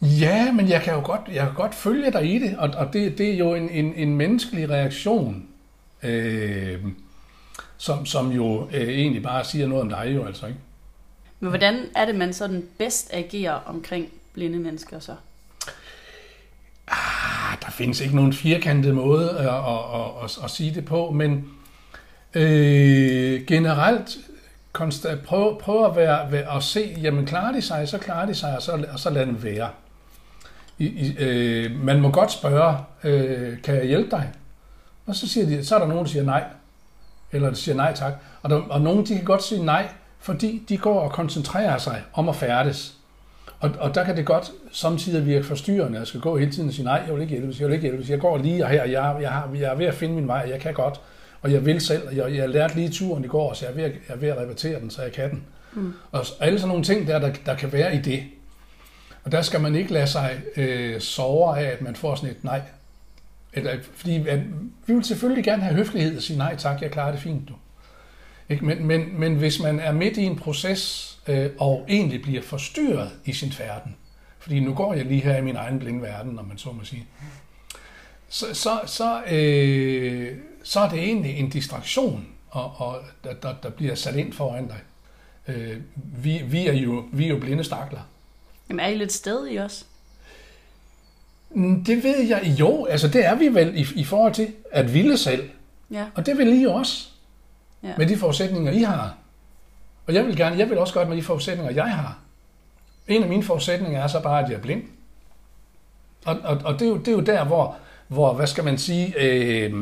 Ja, men jeg kan jo godt, jeg kan godt følge dig i det, og, og det, det er jo en, en, en menneskelig reaktion, øh, som, som jo øh, egentlig bare siger noget om dig jo altså, ikke? Men hvordan er det, man sådan bedst agerer omkring blinde mennesker så? Ah, der findes ikke nogen firkantet måde at, at, at, at, at sige det på, men øh, generelt konstant, prøv, prøv at, være, være, at se, jamen klarer de sig, så klarer de sig, og så, og så lad dem være. I, i, øh, man må godt spørge, øh, kan jeg hjælpe dig? Og så, siger de, så er der nogen, der siger nej, eller der siger nej tak. Og, der, og nogen, de kan godt sige nej, fordi de går og koncentrerer sig om at færdes. Og, og der kan det godt samtidig virke forstyrrende. Jeg skal gå hele tiden og sige, nej, jeg vil ikke hjælpe, jeg vil ikke hjælpe. Jeg går lige her, jeg, jeg, har, jeg er ved at finde min vej, jeg kan godt. Og jeg vil selv, jeg, jeg lærte lige turen i går, så jeg er ved at, jeg er ved at repetere den, så jeg kan den. Mm. Og alle sådan nogle ting der, der, der kan være i det. Og der skal man ikke lade sig øh, sove af, at man får sådan et nej. Eller, fordi at, vi vil selvfølgelig gerne have høflighed og sige nej tak, jeg klarer det fint, du. Ikke? Men, men, men hvis man er midt i en proces øh, og egentlig bliver forstyrret i sin færden, fordi nu går jeg lige her i min egen blinde verden, når man så må sige, så, så, så, øh, så er det egentlig en distraktion, og, og der, der, der bliver sat ind foran dig. Øh, vi, vi, er jo, vi er jo blinde stakler. Jamen er I lidt stedige også? Mm, Det ved jeg jo, altså det er vi vel i, i forhold til at ville selv. Ja. Og det vil I også. Ja. Med de forudsætninger, I har. Og jeg vil gerne, jeg vil også godt med de forudsætninger, jeg har. En af mine forudsætninger er så bare, at jeg er blind. Og, og, og det, er jo, det er jo der, hvor, hvor hvad skal man sige, øh,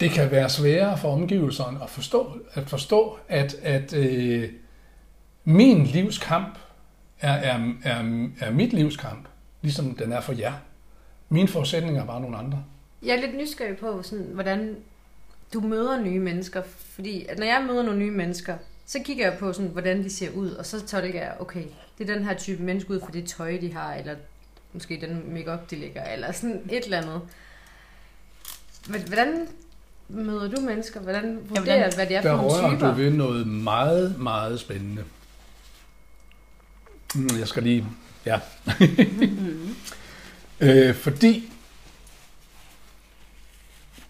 det kan være sværere for omgivelserne at forstå, at, forstå, at, at øh, min livskamp er, er, er, er mit livskamp, ligesom den er for jer. Mine forudsætninger er bare nogle andre. Jeg er lidt nysgerrig på, sådan, hvordan du møder nye mennesker. Fordi at når jeg møder nogle nye mennesker, så kigger jeg på, sådan, hvordan de ser ud. Og så tolker jeg, okay, det er den her type menneske ud for det tøj, de har. Eller måske den makeup de lægger. Eller sådan et eller andet. Hvordan møder du mennesker? Hvordan vurderer du, hvad det er Der for nogle rører typer? du ved noget meget, meget spændende. Mm, Jeg skal lige... Ja. [laughs] øh, fordi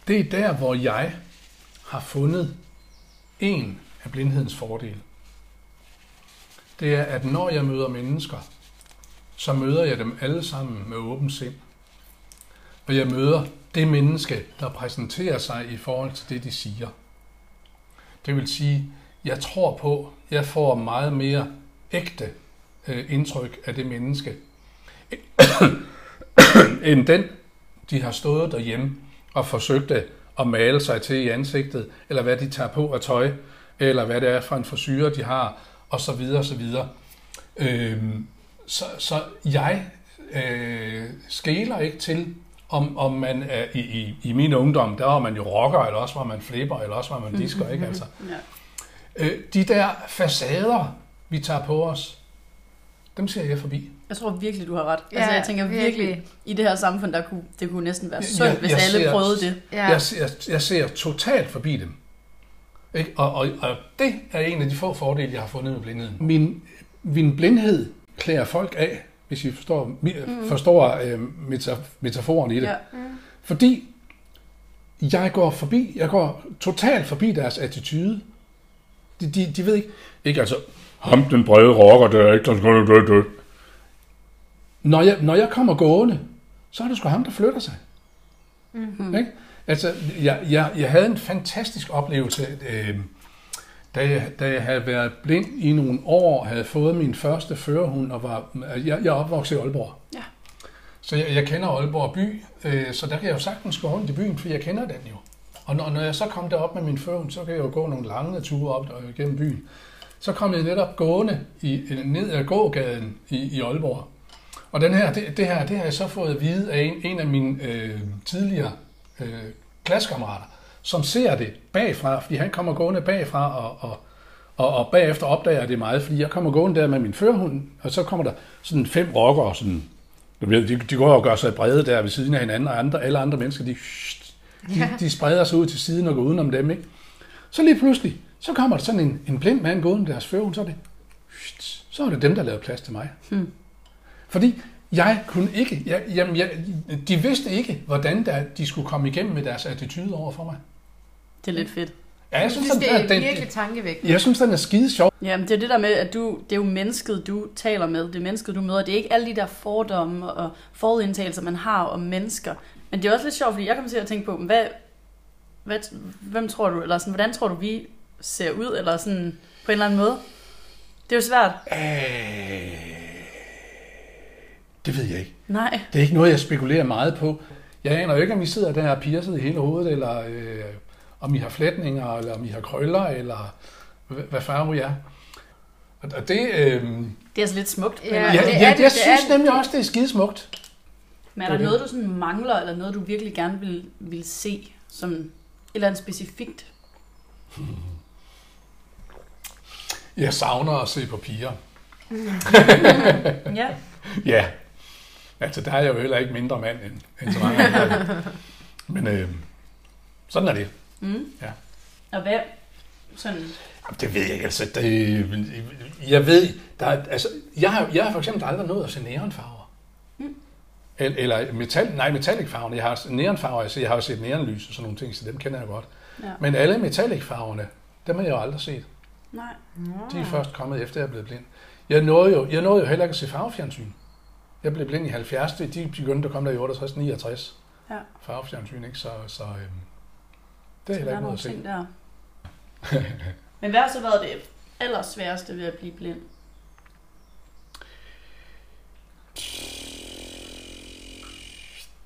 det er der, hvor jeg har fundet en af blindhedens fordele. Det er, at når jeg møder mennesker, så møder jeg dem alle sammen med åben sind. Og jeg møder det menneske, der præsenterer sig i forhold til det, de siger. Det vil sige, jeg tror på, jeg får meget mere ægte øh, indtryk af det menneske, [coughs] end den, de har stået derhjemme og forsøgte at male sig til i ansigtet, eller hvad de tager på af tøj, eller hvad det er for en frisyre, de har, og så videre, og så videre. Øhm, så, så jeg øh, skæler ikke til, om, om man er i, i, i min ungdom, der var man jo rocker, eller også var man flipper, eller også var man disker, ikke altså? Ja. Øh, de der facader, vi tager på os, dem ser jeg forbi. Jeg tror virkelig, du har ret. Ja, altså, jeg tænker virkelig, virkelig. i det her samfund, der kunne, det kunne næsten være Jeg- sundt, jeg- hvis jeg alle ser- prøvede det. Ja. Jeg, ser, jeg ser totalt forbi dem. Ikke? Og, og, og det er en af de få fordele, jeg har fundet med blindheden. Min, min blindhed klæder folk af, hvis I forstår, mm. forstår øh, meta, metaforen i det. Ja. Fordi jeg går forbi, jeg går totalt forbi deres attitude. De, de, de ved ikke, ikke altså, ham den brede rocker der, ikke, der skal dø, dø. Når jeg, når jeg kommer gående, så er det sgu ham, der flytter sig. Mm-hmm. Ikke? Altså, jeg, jeg, jeg havde en fantastisk oplevelse, øh, da, jeg, da jeg havde været blind i nogle år, havde fået min første førerhund, og var, jeg, jeg er opvokset i Aalborg. Ja. Så jeg, jeg kender Aalborg by, øh, så der kan jeg jo sagtens gå rundt i byen, for jeg kender den jo. Og når, når jeg så kom derop med min førhund, så kan jeg jo gå nogle lange ture op gennem byen. Så kom jeg netop gående i, ned ad gågaden i, i Aalborg. Og den her, det, det her, det har jeg så fået at vide af en, en af mine øh, tidligere øh, klassekammerater, som ser det bagfra, fordi han kommer gående bagfra, og, og, og, og bagefter opdager jeg det meget, fordi jeg kommer gående der med min førhund, og så kommer der sådan fem rockere, sådan, de, de går og gør sig brede der ved siden af hinanden, og andre, alle andre mennesker, de, de, de spreder sig ud til siden og går udenom dem, ikke? Så lige pludselig, så kommer der sådan en, en blind mand gående med deres førhund, så er det, så er det dem, der lavede plads til mig. Hmm. Fordi jeg kunne ikke, jeg, jamen jeg, de vidste ikke, hvordan der, de skulle komme igennem med deres attitude over for mig. Det er lidt fedt. Ja, jeg Jeg synes, synes, det er den, virkelig tankevækkende. jeg synes, den er skide sjov. Jamen, det er det der med, at du, det er jo mennesket, du taler med. Det er mennesket, du møder. Det er ikke alle de der fordomme og forudindtagelser, man har om mennesker. Men det er også lidt sjovt, fordi jeg kommer til at tænke på, hvad, hvad, hvem tror du, eller sådan, hvordan tror du, vi ser ud, eller sådan på en eller anden måde? Det er jo svært. Øh, det ved jeg ikke. Nej. Det er ikke noget, jeg spekulerer meget på. Jeg aner jo ikke, om I sidder der og piercet i hele hovedet, eller øh, om I har flætninger, eller om I har krøller, eller hvad, farve I er. Og det, øh, Det er altså lidt smukt. Ja, ja, det jeg, er jeg, det, jeg det synes er det. nemlig også, det er skidesmukt. Men er er der det. noget, du sådan mangler, eller noget, du virkelig gerne vil, vil se, som et eller andet specifikt? Jeg savner at se på piger. [laughs] Ja. Ja, altså der er jeg jo heller ikke mindre mand end, end så mange andre. Men øh, sådan er det. Mm. Ja. Og hvad, sådan, Jamen, Det ved jeg ikke, altså. Det, jeg ved, der er, altså, jeg har, jeg har for eksempel aldrig nået at se neonfarver. Mm. Eller, eller metal, nej, metallic-farverne. Jeg har neonfarver, altså jeg har jo set neonlys og sådan nogle ting, så dem kender jeg godt. Ja. Men alle metallic-farverne, dem har jeg jo aldrig set. nej. De er først kommet efter, jeg er blevet blind. Jeg nåede jo, jeg nåede jo heller ikke at se farvefjernsyn. Jeg blev blind i 70'erne, de begyndte at komme der i 68, 69. Ja. Farvefjernsyn, ikke? Så, så øhm, det er heller er ikke noget at se. der. [laughs] Men hvad har så været det allersværeste ved at blive blind?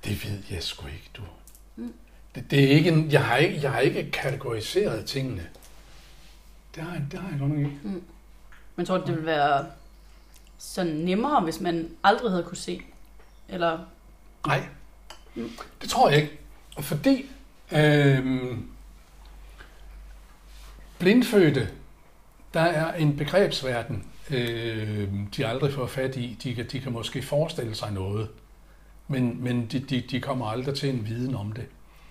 Det ved jeg sgu ikke, du. Mm. Det, det er ikke en, jeg, har ikke, jeg har ikke kategoriseret tingene. Det har jeg, det har jeg godt nok ikke. Men tror du, det ville være sådan nemmere, hvis man aldrig havde kunne se? Eller, Nej, det tror jeg ikke. Fordi øhm, blindfødte, der er en begrebsverden, øh, de aldrig får fat i. De kan, de kan måske forestille sig noget, men, men de, de, de kommer aldrig til en viden om det.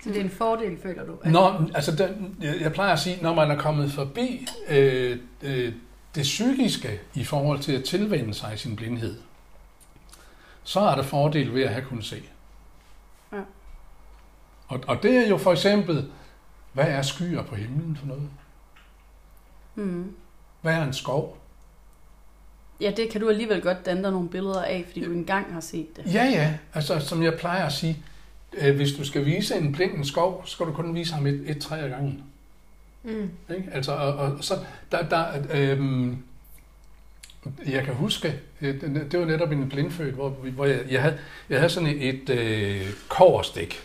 Så det er en fordel, føler du? at- Når, altså den, jeg, jeg plejer at sige, når man er kommet forbi øh, øh, det psykiske i forhold til at tilvende sig sin blindhed, så er der fordel ved at have kunnet se. Ja. Og, og det er jo for eksempel, hvad er skyer på himlen for noget? Mm. Hvad er en skov? Ja, det kan du alligevel godt danne dig nogle billeder af, fordi du engang har set det. Ja, ja. Altså, som jeg plejer at sige, øh, hvis du skal vise en blind en skov, så skal du kun vise ham et, et træ ad gangen. Mm. Ikke? Altså, og, og så, der, der, øhm, jeg kan huske, øh, det var netop en blindfødt, hvor, hvor jeg, jeg, havde, jeg havde sådan et, et øh, koverstik,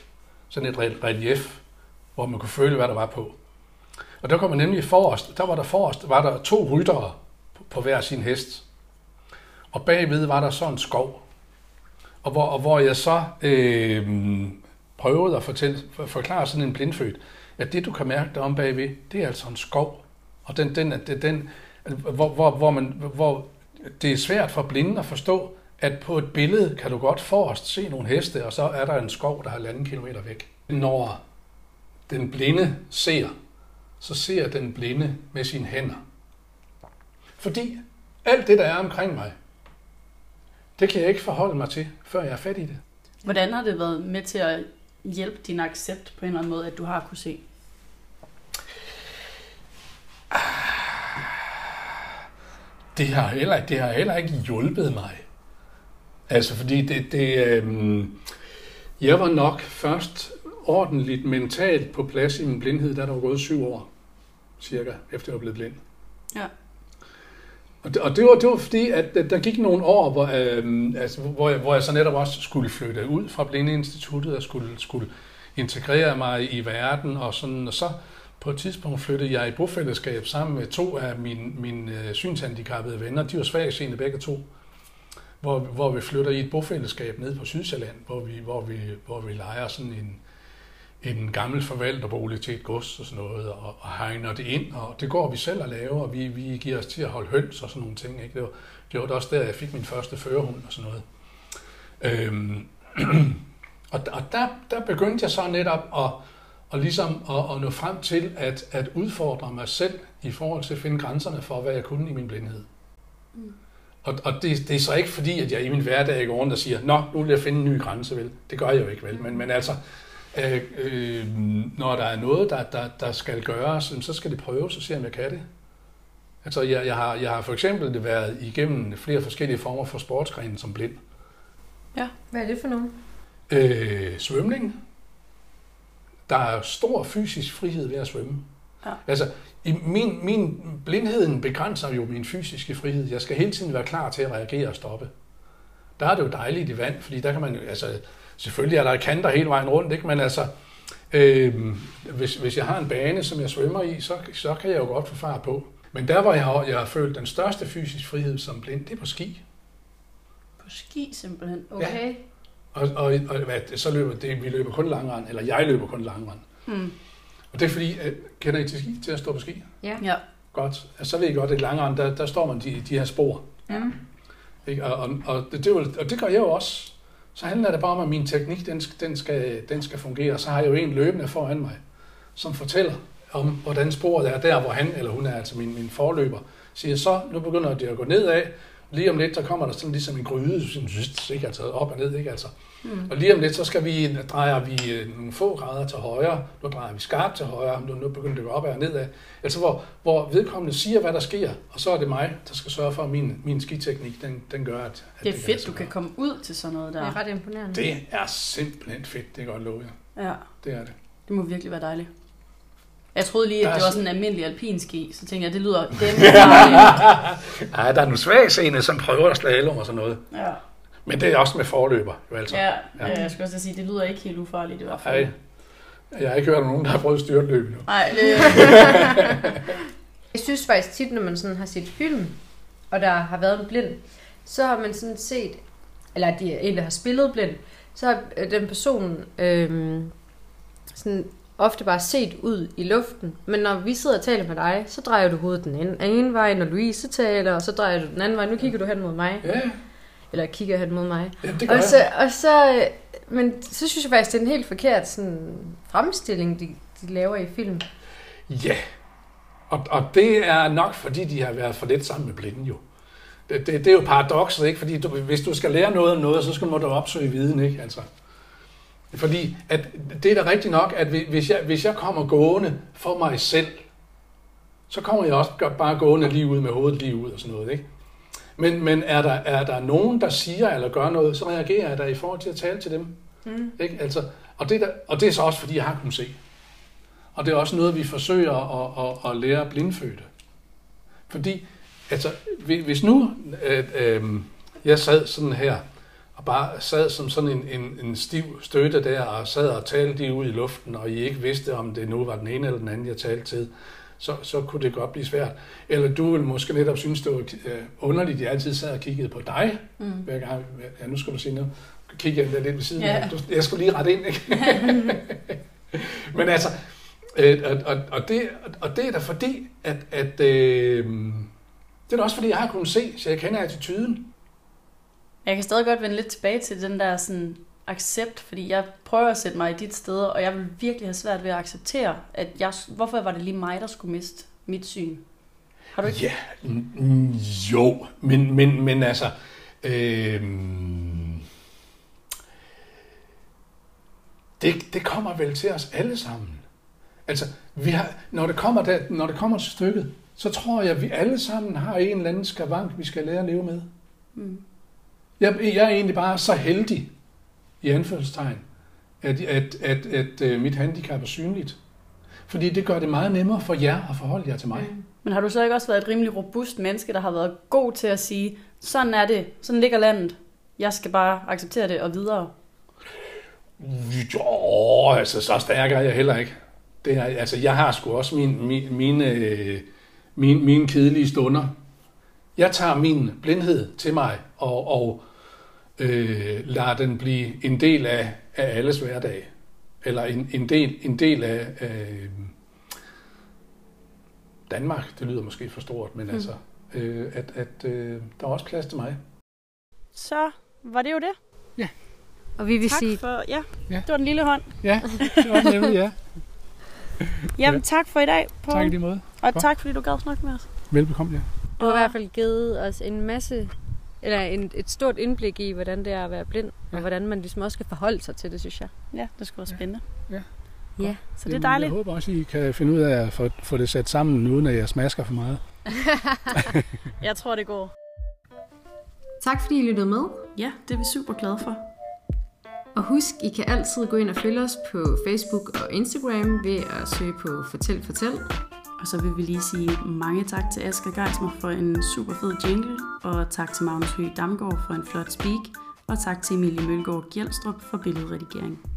sådan et relief, hvor man kunne føle, hvad der var på. Og der kom man nemlig forrest, der var der forrest, var der to ryttere på, på hver sin hest. Og bagved var der så en skov. Og hvor, og hvor jeg så øh, prøvede at fortælle, for, forklare sådan en blindfødt, at det du kan mærke dig om bagved, det er altså en skov. Og den, den, den, den hvor, hvor, hvor, man, hvor det er svært for blinde at forstå, at på et billede kan du godt forrest se nogle heste, og så er der en skov, der er halvanden kilometer væk. Når den blinde ser, så ser den blinde med sine hænder. Fordi alt det, der er omkring mig, det kan jeg ikke forholde mig til, før jeg er fat i det. Hvordan har det været med til at hjælpe din accept på en eller anden måde, at du har kunne se? Det har heller, det har heller ikke hjulpet mig. Altså, fordi det, det øhm, jeg var nok først ordentligt mentalt på plads i min blindhed, da der var gået syv år, cirka, efter jeg var blevet blind. Ja. Og det, og det, var, det var fordi, at der- gik nogle år, hvor, øhm, altså, hvor, jeg, hvor jeg så netop også skulle flytte ud fra Blindeinstituttet og skulle, skulle integrere mig i verden og sådan, og så på et tidspunkt flyttede jeg i bofællesskab sammen med to af mine, mine øh, synshandicappede venner. De var svagseende begge to. Hvor, hvor vi flytter i et bofællesskab nede på Sydsjælland, hvor vi, hvor vi, hvor vi leger sådan en, en gammel forvalterbolig til et gods og sådan noget, og, og hegner det ind, og det går vi selv at lave, og vi, vi giver os til at holde høns og sådan nogle ting. Ikke? Det, var, det var også der, jeg fik min første førerhund og sådan noget. Øhm, [clears throat] og og der, der begyndte jeg så netop at, og ligesom at, at nå frem til at, at udfordre mig selv i forhold til at finde grænserne for, hvad jeg kunne i min blindhed. Mm. Og, og det, det er så ikke fordi, at jeg i min hverdag går rundt og siger, nå, nu vil jeg finde en ny grænse, vel? Det gør jeg jo ikke, vel? Men, men altså, øh, øh, når der er noget, der, der, der skal gøres, så skal det prøves og se, om jeg kan det. Altså, jeg, jeg, har, jeg har for eksempel været igennem flere forskellige former for sportsgrene som blind. Hvad er det for nogen? Øh, svømning. Der er stor fysisk frihed ved at svømme. Ja. Altså, i min, min blindheden begrænser jo min fysiske frihed. Jeg skal hele tiden være klar til at reagere og stoppe. Der er det jo dejligt i vand, fordi der kan man altså, selvfølgelig er der kanter hele vejen rundt, ikke? men altså, øh, hvis, hvis jeg har en bane, som jeg svømmer i, så, så kan jeg jo godt få fart på. Men der, hvor jeg har, jeg har følt den største fysisk frihed som blind, det er på ski. På ski simpelthen. Okay. Og, og, og hvad, så løber det, vi løber kun langrend, eller jeg løber kun langrend. Mm. Og det er fordi, at, kender I til ski, til at stå på ski? Ja. Ja. Godt. Altså, så ved I godt, at i langrend, der, der står man de, de her spor. Ja. Ikke? Og, og, og, det, det, og det gør jeg jo også. Så handler det bare om, at min teknik, den, skal- den, skal, den skal fungere. Så har jeg jo en løbende foran mig, som fortæller om, hvordan sporet er der, hvor han eller hun er, altså min, min forløber, siger så, nu begynder det at gå nedad. Lige om lidt, så kommer der sådan ligesom en gryde, sådan, zzzt, ikke? altså op og ned, ikke? Altså. Mm. Og lige om lidt, så skal vi, drejer vi øh, nogle få grader til højre. Nu drejer vi skarpt til højre. Nu, nu begynder det at gå op og nedad. Altså hvor, hvor vedkommende siger, hvad der sker. Og så er det mig, der skal sørge for, at min, min skiteknik, den, den gør, at, at Det er kan fedt, du kan komme ud til sådan noget Det der. er ret imponerende. Det er simpelthen fedt, det kan jeg godt love jer. Ja, Det er det. det må virkelig være dejligt. Jeg troede lige, at det var sådan- en almindelig alpinski, så tænkte jeg, det lyder [laughs] dem farligt. Ej, der er nogle svagseende, som prøver at slalom og sådan noget. Ja, Men det er også med forløber, jo altså. ja, Ja. ja. jeg skal også sige, det lyder ikke helt ufarligt i hvert fald. Ej, jeg har ikke hørt om nogen, der har prøvet styrtløb nu. Nej, det, [laughs] Jeg synes faktisk tit, når man sådan har set film, og der har været en blind, så har man sådan set, eller de en, der har spillet blind, så har øh, den person øhm, sådan ofte bare set ud i luften. Men når vi sidder og taler med dig, så drejer du hovedet den ene, ene vej, når Louise taler, og så drejer du den anden vej. Nu kigger du hen mod mig. Ja, Eller kigger han mod mig. Ja, det gør Og så, og så, men så synes jeg faktisk, det er en helt forkert sådan, fremstilling, de, de laver i film. Ja, og, og det er nok, fordi de har været for lidt sammen med blinde jo. Det, det, det er jo paradokset, ikke? Fordi du, hvis du skal lære noget om noget, så skal må du opsøge viden, ikke? Altså, fordi at det er da rigtigt nok, at hvis jeg, hvis jeg kommer gående for mig selv, så kommer jeg også bare gående lige ud med hovedet lige ud og sådan noget, ikke? Men, men er, der, er der nogen, der siger eller gør noget, så reagerer jeg der i forhold til at tale til dem. Mm. Ikke? Altså, og, det er der, og det er så også, fordi jeg har kunnet se. Og det er også noget, vi forsøger at, at, at lære blindfødte. Fordi, altså, hvis nu at, øh, jeg sad sådan her, og bare sad som sådan en, en, en stiv støtte der, og sad og talte lige ud i luften, og I ikke vidste, om det nu var den ene eller den anden, jeg talte til, så, så kunne det godt blive svært. Eller du ville måske netop synes, det var øh, underligt, at jeg altid sad og kiggede på dig, mm. hver gang, ja, nu skal du se noget, kigger jeg lidt ved siden Ja. af. Jeg skulle lige rette ind, ikke? [laughs] Men altså, øh, og, og, og, det, og det er da fordi, at, at øh, det er da også fordi, jeg har kunnet se, så jeg kender attituden. Jeg kan stadig godt vende lidt tilbage til den der sådan, accept, fordi jeg prøver at sætte mig i dit sted, og jeg vil virkelig have svært ved at acceptere, at jeg, hvorfor var det lige mig, der skulle miste mit syn? Har du ikke? Ja, jo, men, men, men altså, øh, det, det kommer vel til os alle sammen. Altså, vi har, når, det kommer der, når det kommer til stykket, så tror jeg, at vi alle sammen har en eller anden skavank, vi skal lære at leve med. Mm. Jeg, jeg er egentlig bare så heldig, i anførselstegn, at, at, at, at, at mit handicap er synligt. Fordi det gør det meget nemmere for jer at forholde jer til mig. Mm. Men har du så ikke også været et rimelig robust menneske, der har været god til at sige, sådan er det, sådan ligger landet, jeg skal bare acceptere det og videre? Jo, altså så stærk er jeg heller ikke. Det er, altså, jeg har sgu også min, min, mine, øh, mine, mine kedelige stunder. Jeg tager min blindhed til mig og, og øh, lader den blive en del af, af alles hverdag. Eller en, en, del, en del af øh, Danmark. Det lyder måske for stort, men mm. altså, øh, at, at øh, der er også plads til mig. Så var det jo det. Og vi vil Tak sige for, ja, Ja. det var den lille hånd. Ja, det var nemlig, ja. [laughs] Jamen Ja. tak for i dag, Paul. Tak i lige måde. Og Godt. tak fordi du gad snakke med os. Velbekomme, ja. Du har i hvert fald givet os en masse, eller en, et stort indblik i, hvordan det er at være blind, ja. og hvordan man ligesom også skal forholde sig til det, synes jeg. Ja, det skulle være spændende. Ja. Ja. Så det er dejligt. Jeg håber også, I kan finde ud af at få, få det sat sammen, uden at jeg smasker for meget. [laughs] Jeg tror, det går. Tak fordi I lyttede med. Ja, det er vi super glade for. Og husk, I kan altid gå ind og følge os på Facebook og Instagram ved at søge på Fortæl Fortæl. Og så vil vi lige sige mange tak til Asger Geismer for en super fed jingle, og tak til Magnus Høgh Damgaard for en flot speak, og tak til Emilie Mølgaard Gjelstrup for billedredigering.